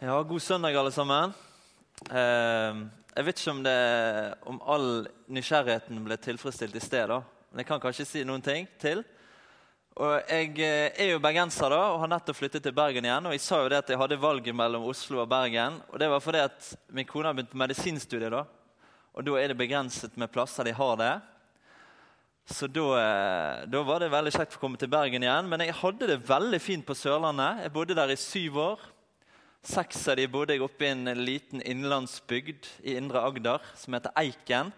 Ja, god søndag, alle sammen. Eh, jeg vet ikke om, det, om all nysgjerrigheten ble tilfredsstilt i sted. da. Men jeg kan kanskje si noen ting til. Og Jeg eh, er jo bergenser da, og har nettopp flyttet til Bergen igjen. og Jeg sa jo det at jeg hadde valget mellom Oslo og Bergen. og Det var fordi at min kone har begynt på medisinstudiet. da. Og da er det begrenset med plasser de har det. Så da, eh, da var det veldig kjekt å komme til Bergen igjen. Men jeg hadde det veldig fint på Sørlandet. Jeg bodde der i syv år. Seks av de bodde jeg oppe i en liten innlandsbygd i Indre Agder som heter Eiken.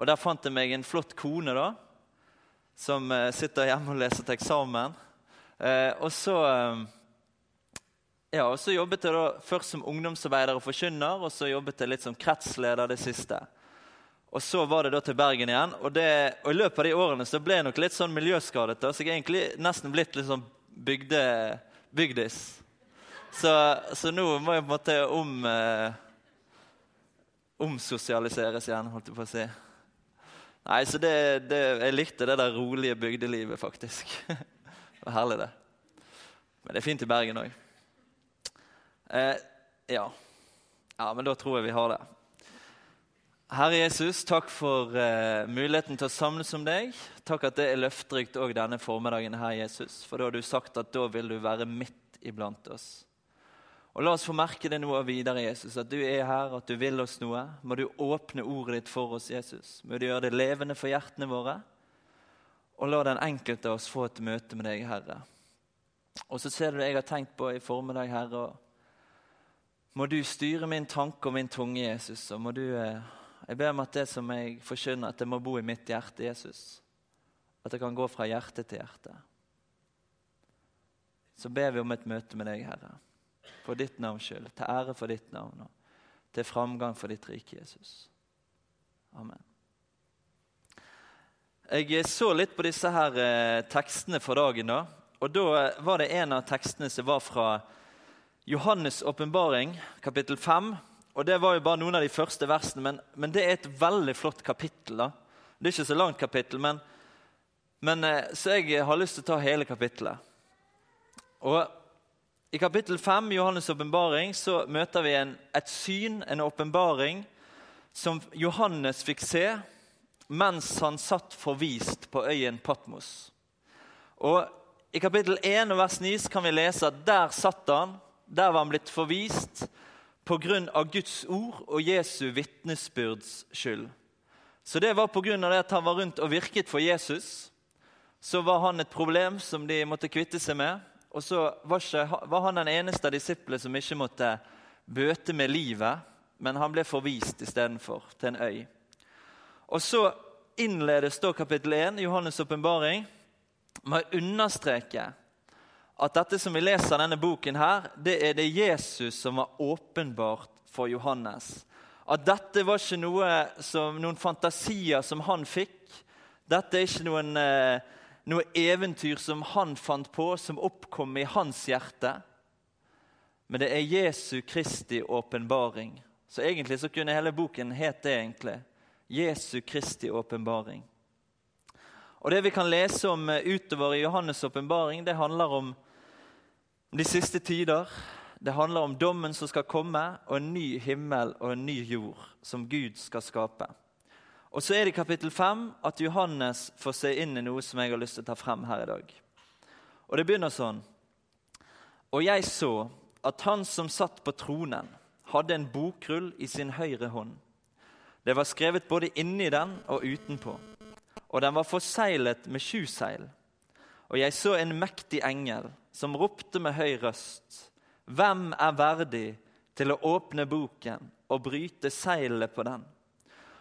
Og Der fant jeg meg en flott kone da, som eh, sitter hjemme og leser til eksamen. Eh, og så, eh, ja, og så jobbet jeg da først som ungdomsarbeider og forkynner, og så jobbet jeg litt som kretsleder det siste. Og så var det da til Bergen igjen. Og, det, og I løpet av de årene så ble jeg nok litt sånn miljøskadet. Da, så jeg er egentlig nesten blitt litt sånn bygde, bygdis. Så, så, nå må jeg på en måte om eh, omsosialiseres igjen, holdt jeg på å si. Nei, så det, det, Jeg likte det der rolige bygdelivet, faktisk. det var herlig, det. Men det er fint i Bergen òg. Eh, ja. ja, men da tror jeg vi har det. Herre Jesus, takk for eh, muligheten til å samles om deg. Takk at det er løfterikt òg denne formiddagen, her, Jesus. For da har du sagt at da vil du være midt iblant oss. Og La oss få merke det noe videre, Jesus, at du er her, at du vil oss noe. Må du åpne ordet ditt for oss, Jesus. Må du gjøre det levende for hjertene våre. Og la den enkelte av oss få et møte med deg, Herre. Og så ser du det jeg har tenkt på i formiddag, Herre. Må du styre min tanke og min tunge, Jesus. Og må du, eh, jeg ber om at det som jeg forkynner, at det må bo i mitt hjerte, Jesus. At det kan gå fra hjerte til hjerte. Så ber vi om et møte med deg, Herre for ditt navns skyld, til ære for ditt navn og til framgang for ditt rike, Jesus. Amen. Jeg så litt på disse her eh, tekstene for dagen. da, og Da var det en av tekstene som var fra Johannes' åpenbaring, kapittel 5. Og Det var jo bare noen av de første versene, men, men det er et veldig flott kapittel. da. Det er ikke så langt kapittel, men, men eh, så jeg har lyst til å ta hele kapittelet. Og i kapittel 5 Johannes' så møter vi en, et syn, en åpenbaring, som Johannes fikk se mens han satt forvist på øyen Patmos. Og I kapittel 1 vers 9 kan vi lese at der satt han, der var han blitt forvist pga. Guds ord og Jesu vitnesbyrds skyld. Så det var pga. at han var rundt og virket for Jesus. Så var han et problem som de måtte kvitte seg med. Og så var, ikke, var, han den eneste av disiplene som ikke måtte bøte med livet, men han ble forvist istedenfor til en øy. Og så innledes da kapittel 1 Johannes' åpenbaring med å understreke at dette som vi leser denne boken, her, det er det Jesus som var åpenbart for Johannes. At dette var ikke noe som, noen fantasier som han fikk. Dette er ikke noen eh, noe eventyr som han fant på, som oppkom i hans hjerte. Men det er Jesu Kristi åpenbaring. Så egentlig så kunne hele boken het det. egentlig. Jesu Kristi åpenbaring. Og Det vi kan lese om eh, utover i Johannes' åpenbaring, det handler om de siste tider. Det handler om dommen som skal komme, og en ny himmel og en ny jord som Gud skal skape. Og så er det i kapittel 5 at Johannes får se inn i noe som jeg har lyst til å ta frem her i dag. Og Det begynner sånn. Og jeg så at han som satt på tronen, hadde en bokrull i sin høyre hånd. Det var skrevet både inni den og utenpå, og den var forseglet med sju seil. Og jeg så en mektig engel som ropte med høy røst. Hvem er verdig til å åpne boken og bryte seilene på den?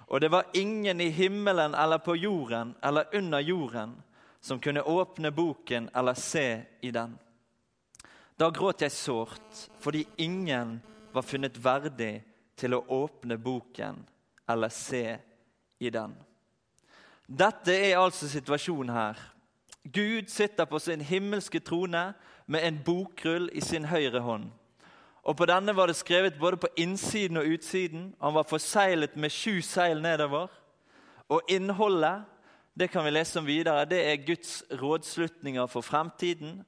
Og det var ingen i himmelen eller på jorden eller under jorden som kunne åpne boken eller se i den. Da gråt jeg sårt fordi ingen var funnet verdig til å åpne boken eller se i den. Dette er altså situasjonen her. Gud sitter på sin himmelske trone med en bokrull i sin høyre hånd. Og På denne var det skrevet både på innsiden og utsiden. Han var forseglet med sju seil nedover. Og innholdet det kan vi lese om videre, det er Guds rådslutninger for fremtiden.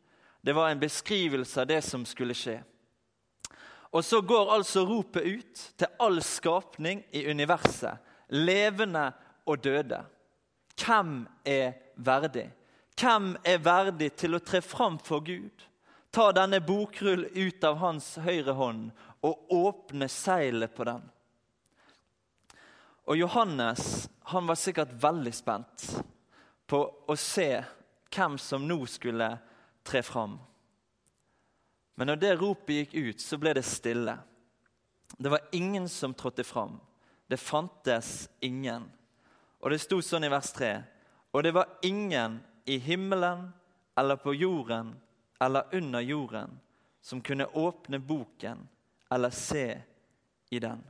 Det var en beskrivelse av det som skulle skje. Og så går altså ropet ut til all skapning i universet, levende og døde. Hvem er verdig? Hvem er verdig til å tre fram for Gud? Ta denne bokrull ut av hans høyre hånd og åpne seilet på den. Og Johannes han var sikkert veldig spent på å se hvem som nå skulle tre fram. Men når det ropet gikk ut, så ble det stille. Det var ingen som trådte fram. Det fantes ingen. Og det sto sånn i vers 3.: Og det var ingen i himmelen eller på jorden eller under jorden som kunne åpne boken eller se i den.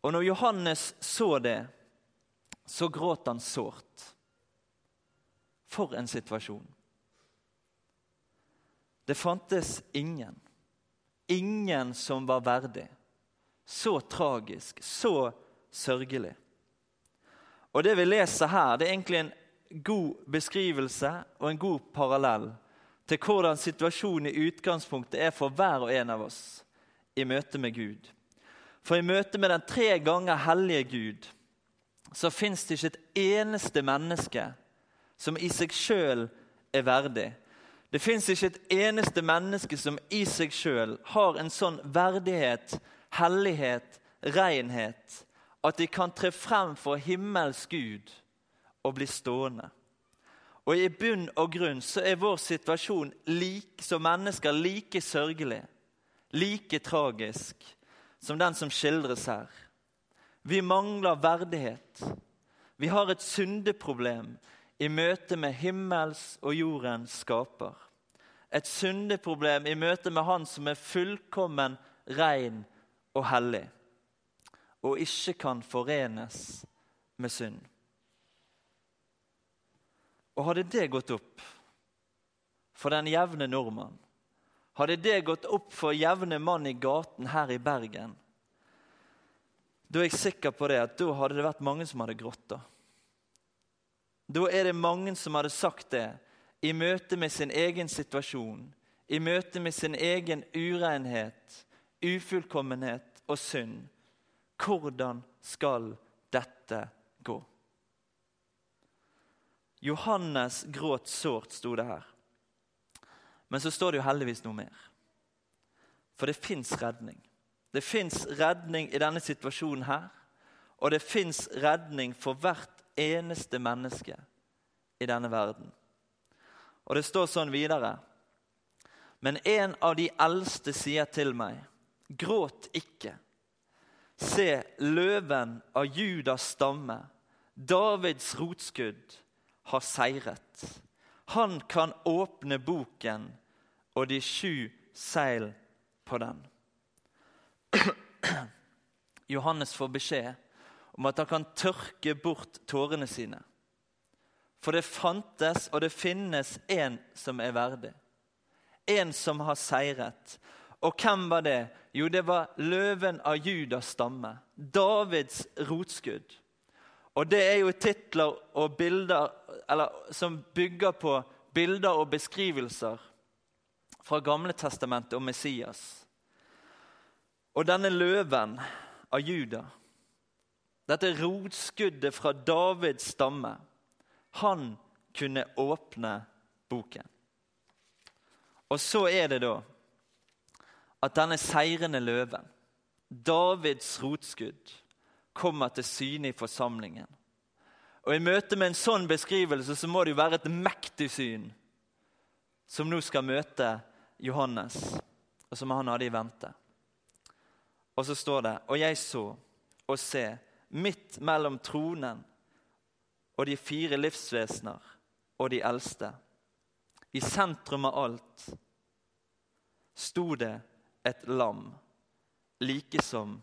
Og når Johannes så det, så gråt han sårt. For en situasjon. Det fantes ingen. Ingen som var verdig. Så tragisk, så sørgelig. Og Det vi leser her, det er egentlig en god beskrivelse og en god parallell til hvordan situasjonen i utgangspunktet er for hver og en av oss i møte med Gud. For i møte med den tre ganger hellige Gud så fins det ikke et eneste menneske som i seg sjøl er verdig. Det fins ikke et eneste menneske som i seg sjøl har en sånn verdighet, hellighet, renhet, at de kan tre frem for himmels Gud og bli stående. Og I bunn og grunn så er vår situasjon lik, som mennesker like sørgelig, like tragisk som den som skildres her. Vi mangler verdighet. Vi har et syndeproblem i møte med himmels og jordens skaper. Et syndeproblem i møte med Han som er fullkommen rein og hellig, og ikke kan forenes med synd. Og hadde det gått opp for den jevne nordmann, hadde det gått opp for jevne mann i gaten her i Bergen, da er jeg sikker på det at da hadde det vært mange som hadde grått. Da Da er det mange som hadde sagt det i møte med sin egen situasjon, i møte med sin egen urenhet, ufullkommenhet og synd. Hvordan skal dette gå? Johannes gråt sårt, sto det her. Men så står det jo heldigvis noe mer. For det fins redning. Det fins redning i denne situasjonen her. Og det fins redning for hvert eneste menneske i denne verden. Og det står sånn videre. Men en av de eldste sier til meg, gråt ikke. Se, løven av Judas stamme, Davids rotskudd, har seiret. Han kan åpne boken og de sju seil på den. Johannes får beskjed om at han kan tørke bort tårene sine. For det fantes og det finnes en som er verdig. En som har seiret. Og hvem var det? Jo, det var løven av Judas stamme. Davids rotskudd. Og det er jo titler og bilder eller, som bygger på bilder og beskrivelser fra Gamle testamentet om Messias. Og denne løven av Juda, dette rotskuddet fra Davids stamme, han kunne åpne boken. Og så er det da at denne seirende løven, Davids rotskudd, kommer til syne i forsamlingen. Og I møte med en sånn beskrivelse så må det jo være et mektig syn som nå skal møte Johannes, og som han hadde i vente. Og så står det Og jeg så og se, midt mellom tronen og de fire livsvesener og de eldste, i sentrum av alt, sto det et lam, like som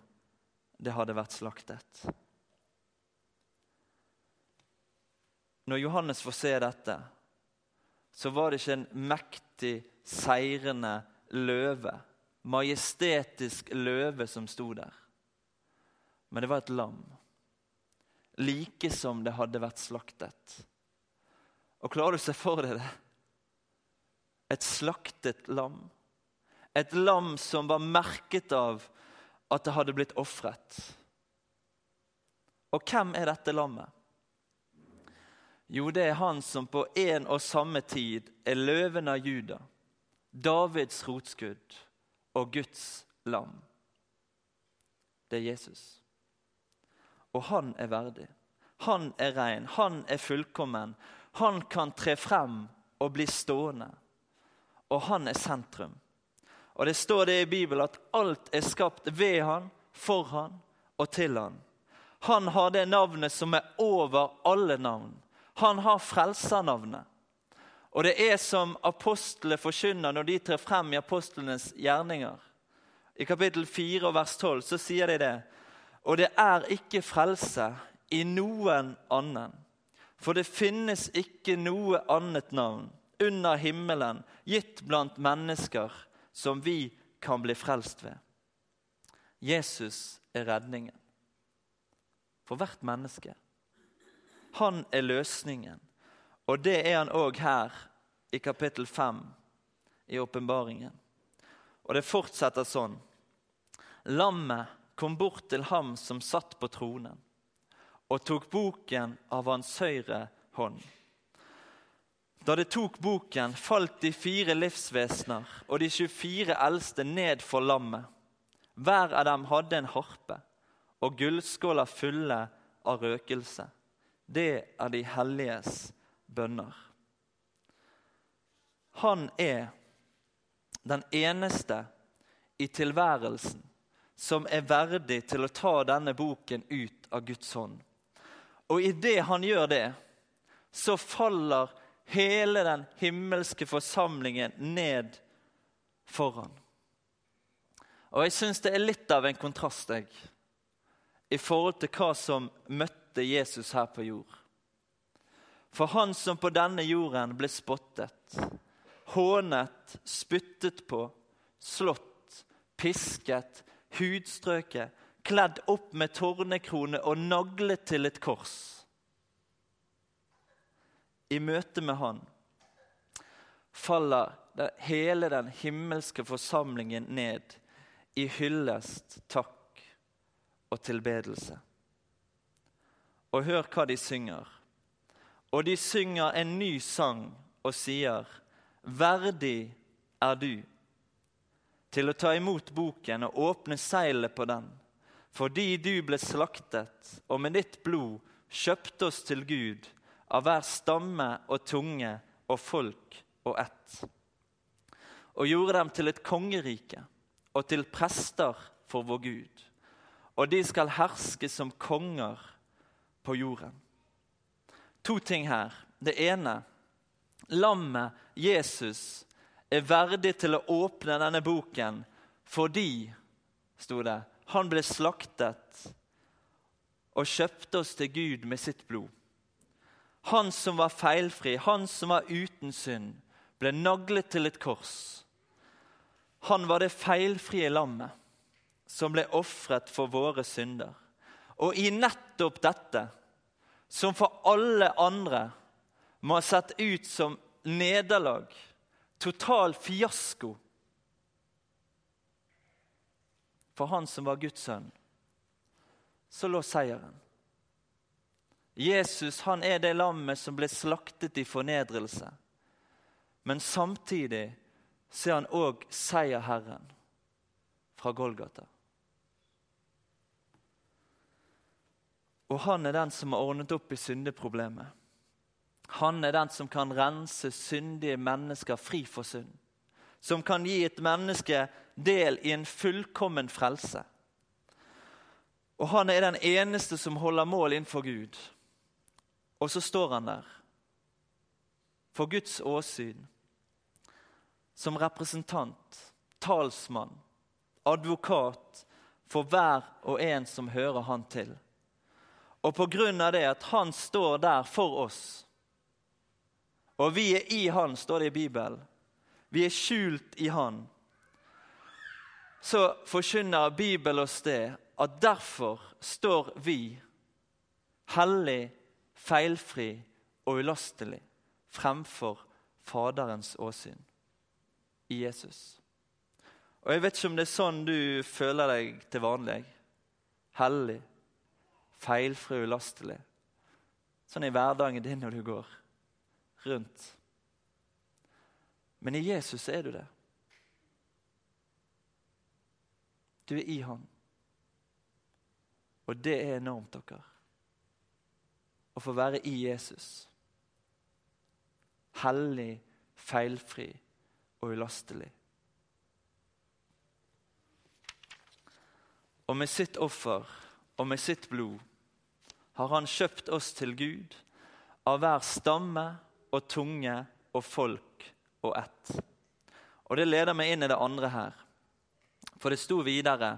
det hadde vært slaktet. Når Johannes får se dette, så var det ikke en mektig, seirende løve majestetisk løve som sto der. Men det var et lam, like som det hadde vært slaktet. Og klarer du å se for deg det? Et slaktet lam. Et lam som var merket av at det hadde blitt ofret. Og hvem er dette lammet? Jo, det er han som på en og samme tid er løven av Juda, Davids rotskudd og Guds lam. Det er Jesus. Og han er verdig. Han er ren, han er fullkommen. Han kan tre frem og bli stående. Og han er sentrum. Og Det står det i Bibelen at alt er skapt ved han, for han og til han. Han har det navnet som er over alle navn. Han har frelsernavnet. Og det er som apostlene forkynner når de trer frem i apostlenes gjerninger. I kapittel 4 vers 12 så sier de det. Og det er ikke frelse i noen annen. For det finnes ikke noe annet navn under himmelen gitt blant mennesker som vi kan bli frelst ved. Jesus er redningen for hvert menneske. Han er løsningen. Og det er han òg her i kapittel 5 i åpenbaringen. Og det fortsetter sånn. Lammet kom bort til ham som satt på tronen, og tok boken av hans høyre hånd. Da det tok boken, falt de fire livsvesener og de 24 eldste ned for lammet. Hver av dem hadde en harpe og gullskåler fulle av røkelse. Det er de helliges bønner. Han er den eneste i tilværelsen som er verdig til å ta denne boken ut av Guds hånd. Og idet han gjør det, så faller hele den himmelske forsamlingen ned foran. Og jeg syns det er litt av en kontrast jeg, i forhold til hva som møtte Jesus her på jord. For han som på denne jorden ble spottet, hånet, spyttet på, slått, pisket, hudstrøket, kledd opp med tornekrone og naglet til et kors i møte med Han faller hele den himmelske forsamlingen ned i hyllest, takk og tilbedelse. Og hør hva de synger. Og de synger en ny sang og sier, Verdig er du til å ta imot boken og åpne seilet på den, fordi du ble slaktet og med ditt blod kjøpte oss til Gud av hver stamme og tunge og folk og ett. Og gjorde dem til et kongerike og til prester for vår Gud. Og de skal herske som konger på jorden. To ting her. Det ene lammet Jesus er verdig til å åpne denne boken fordi, sto det, han ble slaktet og kjøpte oss til Gud med sitt blod. Han som var feilfri, han som var uten synd, ble naglet til et kors. Han var det feilfrie lammet som ble ofret for våre synder. Og i nettopp dette, som for alle andre må ha sett ut som nederlag, total fiasko For han som var Guds sønn, så lå seieren. Jesus han er det lammet som ble slaktet i fornedrelse. Men samtidig ser han òg seierherren fra Golgata. Og han er den som har ordnet opp i syndeproblemet. Han er den som kan rense syndige mennesker fri for synd. Som kan gi et menneske del i en fullkommen frelse. Og han er den eneste som holder mål innenfor Gud. Og så står han der for Guds åsyn som representant, talsmann, advokat for hver og en som hører han til. Og på grunn av det at han står der for oss, og vi er i han, står det i Bibelen, vi er skjult i han, så forkynner Bibelen oss det at derfor står vi hellig feilfri og ulastelig fremfor Faderens åsyn i Jesus. Og Jeg vet ikke om det er sånn du føler deg til vanlig. Hellig, feilfri, og ulastelig. Sånn i hverdagen din når du går rundt. Men i Jesus er du det. Du er i Han. Og det er enormt, dere. Å få være i Jesus. Hellig, feilfri og ulastelig. Og med sitt offer og med sitt blod har han kjøpt oss til Gud av hver stamme og tunge og folk og ett. Og Det leder meg inn i det andre her. For det sto videre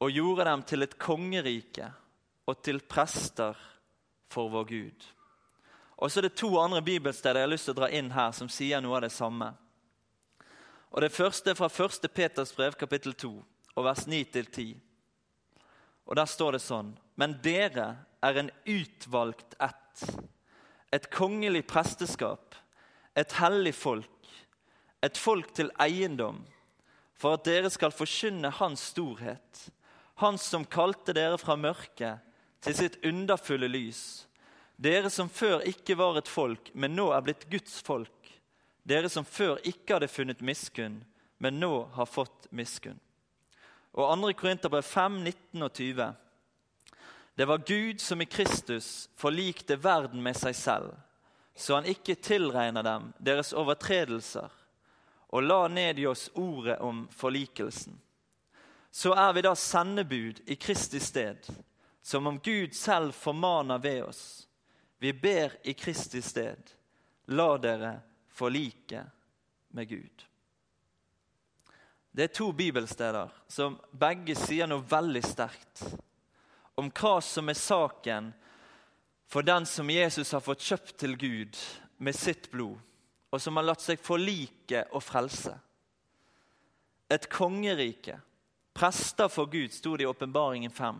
og gjorde dem til et kongerike og til prester for vår Gud. Og så er det to andre bibelsteder jeg har lyst til å dra inn her, som sier noe av det samme. Og Det første er fra 1. Peters brev, kapittel 2, og vers 9-10. Og Der står det sånn Men dere er en utvalgt ett, et kongelig presteskap, et hellig folk, et folk til eiendom, for at dere skal forkynne Hans storhet, Han som kalte dere fra mørket til sitt underfulle lys. Dere som før ikke var et folk, men nå er blitt Guds folk. Dere som før ikke hadde funnet miskunn, men nå har fått miskunn. Og 2. Korinterbrev 5, 19 og 20. Det var Gud som i Kristus forlikte verden med seg selv, så han ikke tilregner dem deres overtredelser, og la ned i oss ordet om forlikelsen. Så er vi da sendebud i Kristi sted, som om Gud selv formaner ved oss. Vi ber i Kristi sted, la dere forlike med Gud. Det er to bibelsteder som begge sier noe veldig sterkt om hva som er saken for den som Jesus har fått kjøpt til Gud med sitt blod, og som har latt seg forlike og frelse. Et kongerike. Prester for Gud, sto det i Åpenbaringen 5.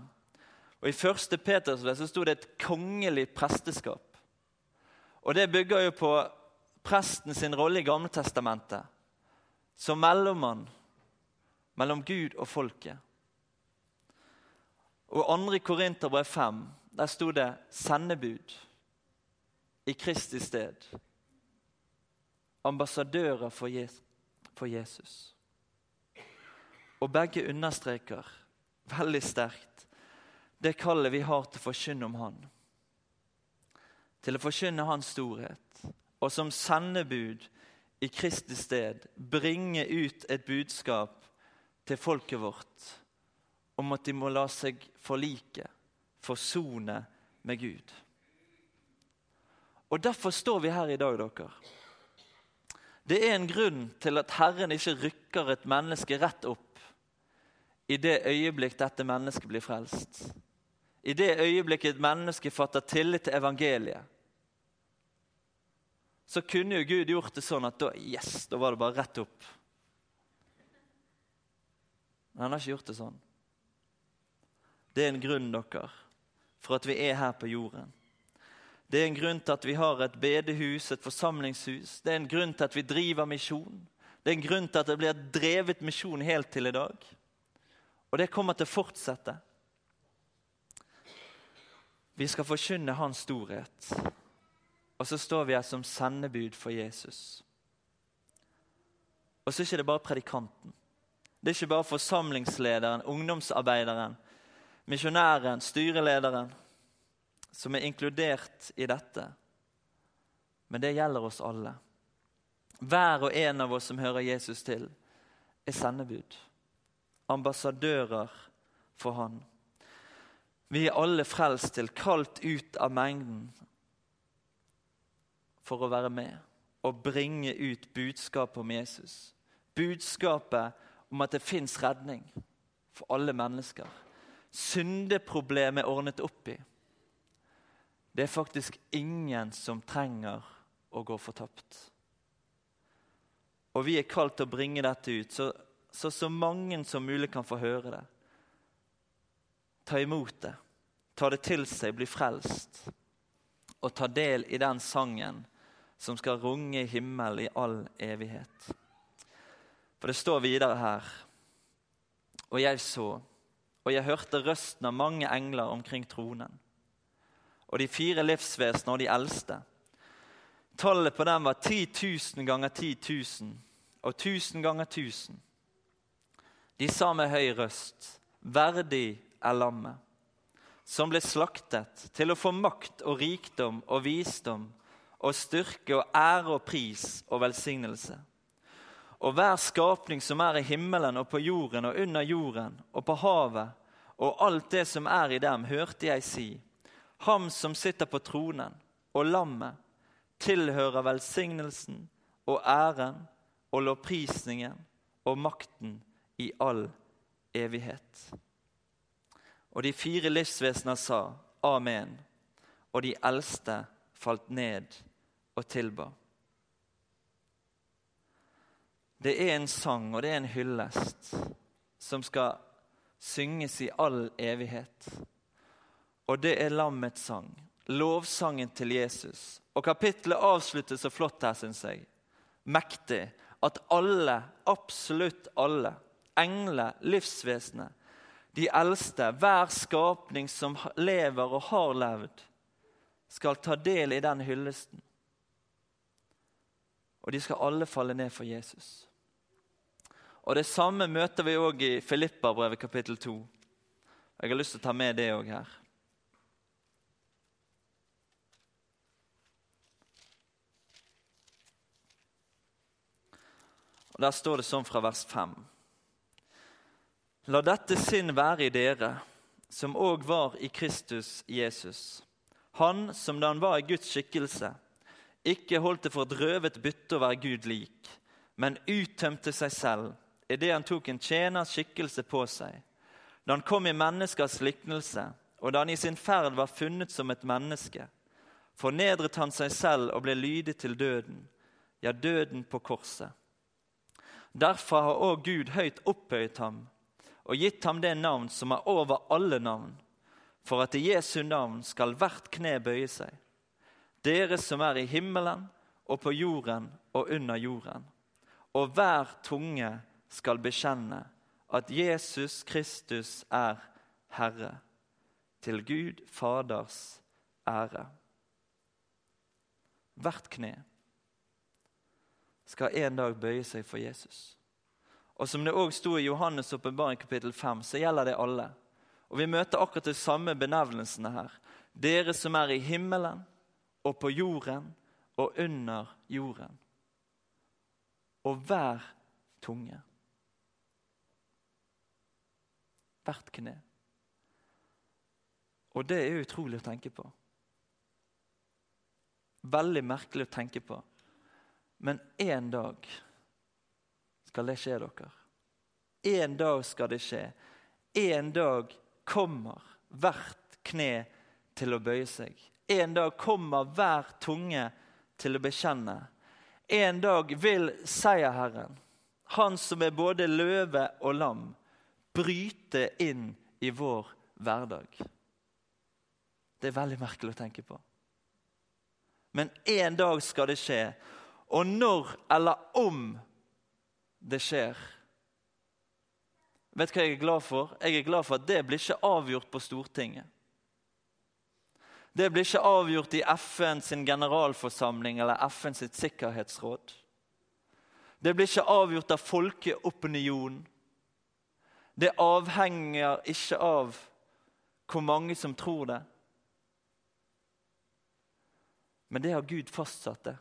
Og I 1. Peters så sto det et kongelig presteskap. Og Det bygger jo på presten sin rolle i Gamletestamentet. Som mellommann mellom Gud og folket. Og 2. Korinterbrev 5, der sto det 'sendebud' i Kristi sted. Ambassadører for Jesus. Og begge understreker veldig sterkt det kallet vi har til å forkynne om Han. Til å forkynne Hans storhet. Og som sendebud i Kristi sted bringe ut et budskap til folket vårt om at de må la seg forlike, forsone med Gud. Og Derfor står vi her i dag, dere. Det er en grunn til at Herren ikke rykker et menneske rett opp i det øyeblikk dette mennesket blir frelst. I det øyeblikket et menneske fatter tillit til evangeliet. Så kunne jo Gud gjort det sånn at da, yes, da var det bare rett opp. Men han har ikke gjort det sånn. Det er en grunn dere, for at vi er her på jorden. Det er en grunn til at vi har et bedehus, et forsamlingshus. Det er en grunn til at vi driver misjon. Det er en grunn til at det blir drevet misjon helt til i dag. Og det kommer til å fortsette. Vi skal forkynne Hans storhet. Og så står vi her som sendebud for Jesus. Og så er det ikke bare predikanten. Det er ikke bare forsamlingslederen, ungdomsarbeideren, misjonæren, styrelederen, som er inkludert i dette. Men det gjelder oss alle. Hver og en av oss som hører Jesus til, er sendebud. Ambassadører for Han. Vi er alle frelst til, kalt ut av mengden for å være med og bringe ut budskapet om Jesus. Budskapet om at det fins redning for alle mennesker syndeproblemet er ordnet opp i. Det er faktisk ingen som trenger å gå fortapt. Og vi er kalt til å bringe dette ut, så, så så mange som mulig kan få høre det. Ta imot det, ta det til seg, bli frelst. Og ta del i den sangen som skal runge i himmelen i all evighet. For det står videre her Og jeg så, og jeg hørte røsten av mange engler omkring tronen. Og de fire livsvesenene og de eldste. Tallet på dem var 10 000 ganger 10 000 og 1000 ganger 1000. De sa med høy røst, verdig er lammet, som ble slaktet til å få makt og rikdom og visdom og styrke og ære og pris og velsignelse. Og hver skapning som er i himmelen og på jorden og under jorden og på havet, og alt det som er i dem, hørte jeg si, ham som sitter på tronen, og lammet, tilhører velsignelsen og æren og lovprisningen og makten i all evighet. Og de fire livsvesener sa amen, og de eldste falt ned og tilba. Det er en sang og det er en hyllest som skal synges i all evighet. Og det er lammets sang, lovsangen til Jesus. Og kapittelet avsluttes så flott her, syns jeg. Mektig. At alle, absolutt alle, engler, livsvesenet, de eldste, hver skapning som lever og har levd, skal ta del i den hyllesten. Og de skal alle falle ned for Jesus. Og Det samme møter vi òg i Filipperbrevet kapittel 2. Jeg har lyst til å ta med det òg her. Og Der står det sånn fra vers 5. La dette sinn være i dere, som òg var i Kristus Jesus. Han som da han var i Guds skikkelse, ikke holdt det for et røvet bytte å være Gud lik, men uttømte seg selv idet han tok en tjeners skikkelse på seg. Da han kom i menneskers liknelse, og da han i sin ferd var funnet som et menneske, fornedret han seg selv og ble lydig til døden, ja, døden på korset. Derfor har òg Gud høyt opphøyet ham og gitt ham det navn som er over alle navn, for at i Jesu navn skal hvert kne bøye seg, dere som er i himmelen og på jorden og under jorden, og hver tunge skal bekjenne at Jesus Kristus er Herre, til Gud Faders ære. Hvert kne skal en dag bøye seg for Jesus. Og Som det òg sto i Johannes' åpenbaring kapittel 5, så gjelder det alle. Og Vi møter akkurat de samme benevnelsene her. Dere som er i himmelen og på jorden og under jorden. Og hver tunge. Hvert kne. Og det er utrolig å tenke på. Veldig merkelig å tenke på. Men én dag skal det skje dere. En dag skal det skje. En dag kommer hvert kne til å bøye seg. En dag kommer hver tunge til å bekjenne. En dag vil seierherren, han som er både løve og lam, bryte inn i vår hverdag. Det er veldig merkelig å tenke på. Men en dag skal det skje. Og når eller om det skjer Vet du hva jeg er glad for? Jeg er glad for at det blir ikke avgjort på Stortinget. Det blir ikke avgjort i FN sin generalforsamling eller FN sitt sikkerhetsråd. Det blir ikke avgjort av folkeopinionen. Det avhenger ikke av hvor mange som tror det. Men det har Gud fastsatt det.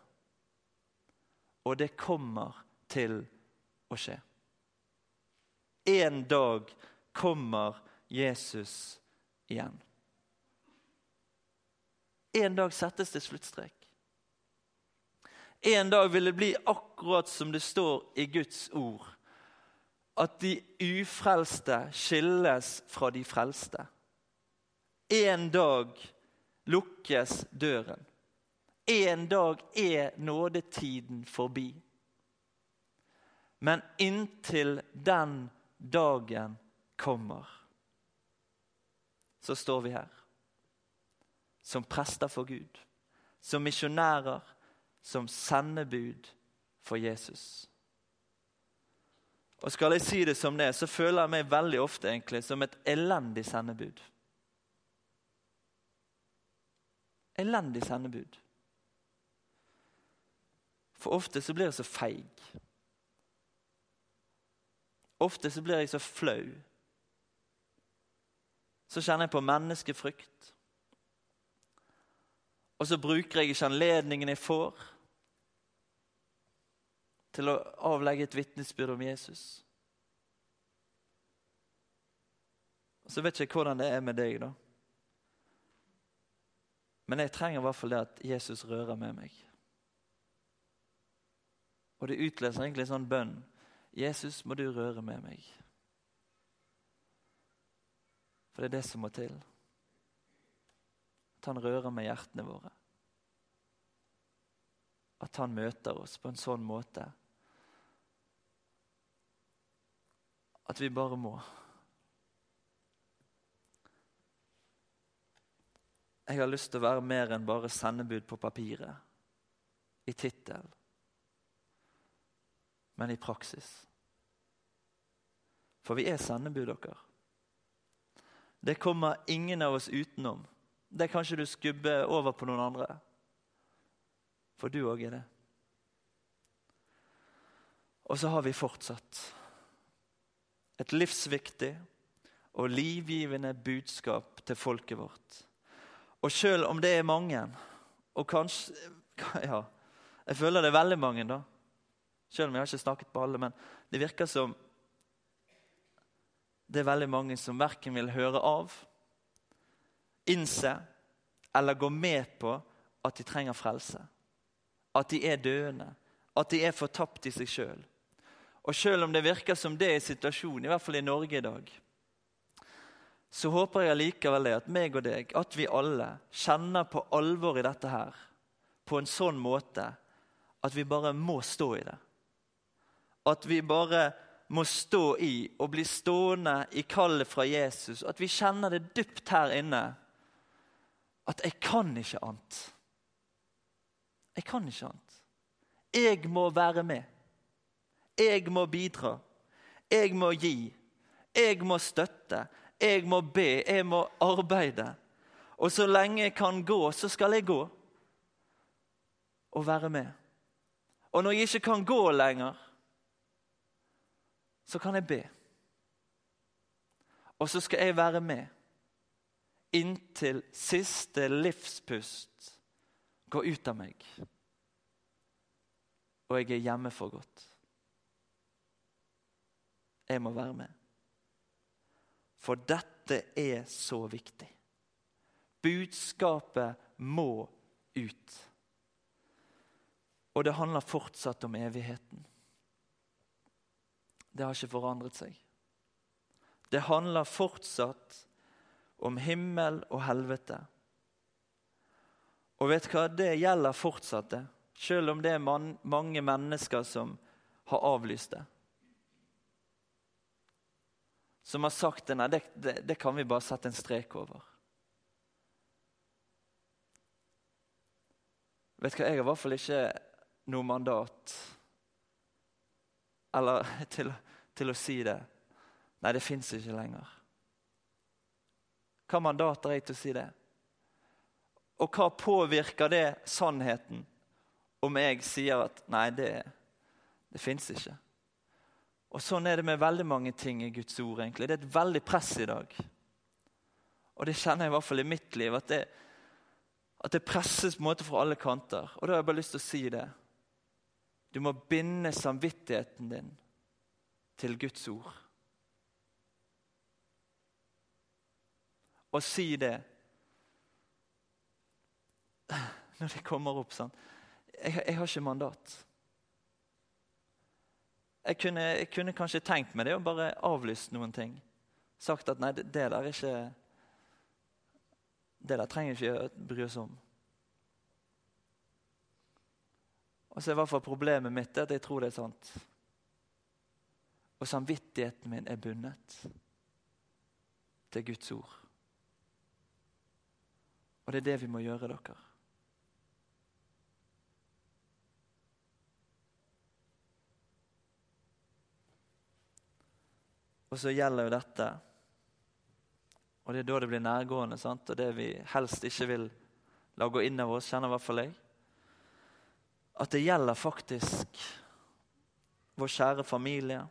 Og det kommer til å skje. En dag kommer Jesus igjen. En dag settes det sluttstrek. En dag vil det bli akkurat som det står i Guds ord at de ufrelste skilles fra de frelste. En dag lukkes døren. En dag er nådetiden forbi. Men inntil den dagen kommer, så står vi her. Som prester for Gud, som misjonærer, som sendebud for Jesus. Og skal jeg si det som det, så føler jeg meg veldig ofte egentlig som et elendig sendebud. Elendig sendebud. For ofte så blir jeg så feig. Ofte så blir jeg så flau. Så kjenner jeg på menneskefrykt. Og så bruker jeg ikke anledningen jeg får til å avlegge et vitnesbyrd om Jesus. Og Så vet jeg ikke hvordan det er med deg, da. Men jeg trenger i hvert fall det at Jesus rører med meg. Og det utløser egentlig en sånn bønn. Jesus, må du røre med meg. For det er det som må til. At han rører med hjertene våre. At han møter oss på en sånn måte at vi bare må. Jeg har lyst til å være mer enn bare sendebud på papiret, i tittel, men i praksis. For vi er sendebud, dere. Det kommer ingen av oss utenom. Det kan ikke du skubbe over på noen andre. For du òg er det. Og så har vi fortsatt et livsviktig og livgivende budskap til folket vårt. Og selv om det er mange, og kanskje Ja, jeg føler det er veldig mange, da. Selv om jeg har ikke snakket på alle. Men det virker som det er veldig mange som verken vil høre av, innse eller gå med på at de trenger frelse. At de er døende. At de er fortapt i seg sjøl. Og selv om det virker som det er situasjonen, i hvert fall i Norge i dag, så håper jeg allikevel det at meg og deg, at vi alle kjenner på alvor i dette her på en sånn måte at vi bare må stå i det. At vi bare må stå i og bli stående i kallet fra Jesus. At vi kjenner det dypt her inne at jeg kan ikke annet. Jeg kan ikke annet. Jeg må være med. Jeg må bidra. Jeg må gi. Jeg må støtte. Jeg må be. Jeg må arbeide. Og så lenge jeg kan gå, så skal jeg gå og være med. Og når jeg ikke kan gå lenger, så kan jeg be. Og så skal jeg være med inntil siste livspust går ut av meg. Og jeg er hjemme for godt. Jeg må være med. For dette er så viktig. Budskapet må ut. Og det handler fortsatt om evigheten. Det har ikke forandret seg. Det handler fortsatt om himmel og helvete. Og vet du hva? Det gjelder fortsatt, det. Selv om det er man, mange mennesker som har avlyst det som har sagt nei, det, det, det kan vi bare sette en strek over. Vet du hva, Jeg har i hvert fall ikke noe mandat eller til, til å si det. Nei, det fins ikke lenger. Hva mandat har jeg til å si det? Og hva påvirker det sannheten om jeg sier at nei, det, det fins ikke? Og Sånn er det med veldig mange ting i Guds ord. egentlig. Det er et veldig press i dag. Og det kjenner jeg i hvert fall i mitt liv. At det, at det presses på en måte fra alle kanter. Og da har jeg bare lyst til å si det. Du må binde samvittigheten din til Guds ord. Og si det når det kommer opp sånn. Jeg, jeg har ikke mandat. Jeg kunne, jeg kunne, kanskje tenkt meg det og bare avlyst noen ting. Sagt at nei, det, det der er ikke Det der trenger ikke bry oss om. Og så er i hvert fall Problemet mitt at jeg tror det er sant. Og samvittigheten min er bundet til Guds ord. Og det er det vi må gjøre, dere. Og så gjelder jo dette Og det er da det blir nærgående, sant? og det vi helst ikke vil la gå inn over oss, kjenner i hvert fall jeg. At det gjelder faktisk vår kjære familie,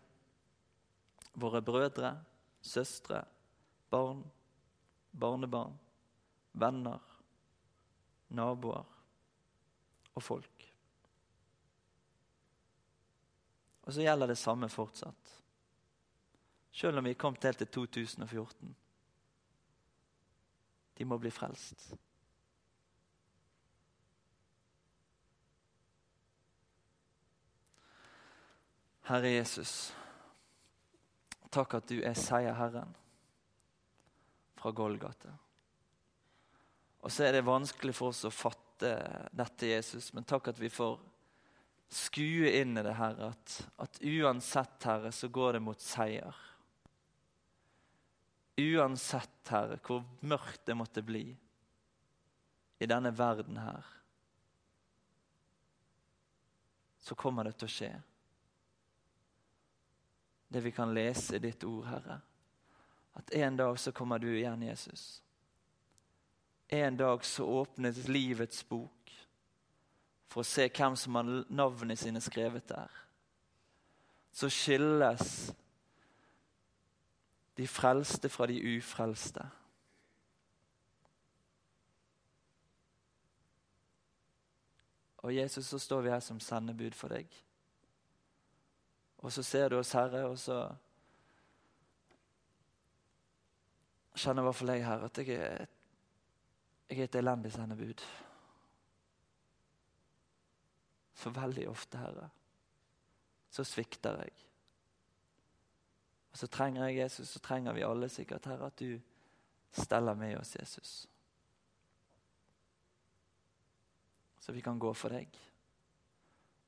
våre brødre, søstre, barn, barnebarn, venner, naboer og folk. Og så gjelder det samme fortsatt. Selv om vi er kommet helt til 2014. De må bli frelst. Herre Jesus, takk at du er seierherren fra Golgata. Og så er det vanskelig for oss å fatte dette, Jesus, men takk at vi får skue inn i det, Herre, at, at uansett, Herre, så går det mot seier. Uansett, Herre, hvor mørkt det måtte bli i denne verden her, så kommer det til å skje. Det vi kan lese i ditt ord, Herre. At en dag så kommer du igjen, Jesus. En dag så åpnes livets bok for å se hvem som har navnet sine skrevet der. Så skilles de frelste fra de ufrelste. Og Jesus, så står vi her som sendebud for deg. Og så ser du oss, Herre, og så kjenner i hvert fall jeg, Herre, at jeg er, jeg er et elendig sendebud. For veldig ofte, Herre, så svikter jeg. Og så trenger jeg Jesus, så trenger vi alle sikkert, Herre, at du steller med oss, Jesus. Så vi kan gå for deg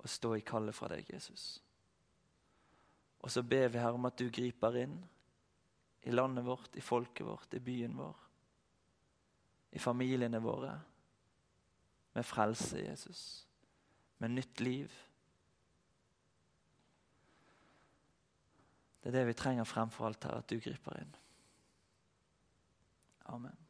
og stå i kallet fra deg, Jesus. Og så ber vi Herre om at du griper inn i landet vårt, i folket vårt, i byen vår, i familiene våre, med frelse, Jesus, med nytt liv. Det er det vi trenger fremfor alt her, at du griper inn. Amen.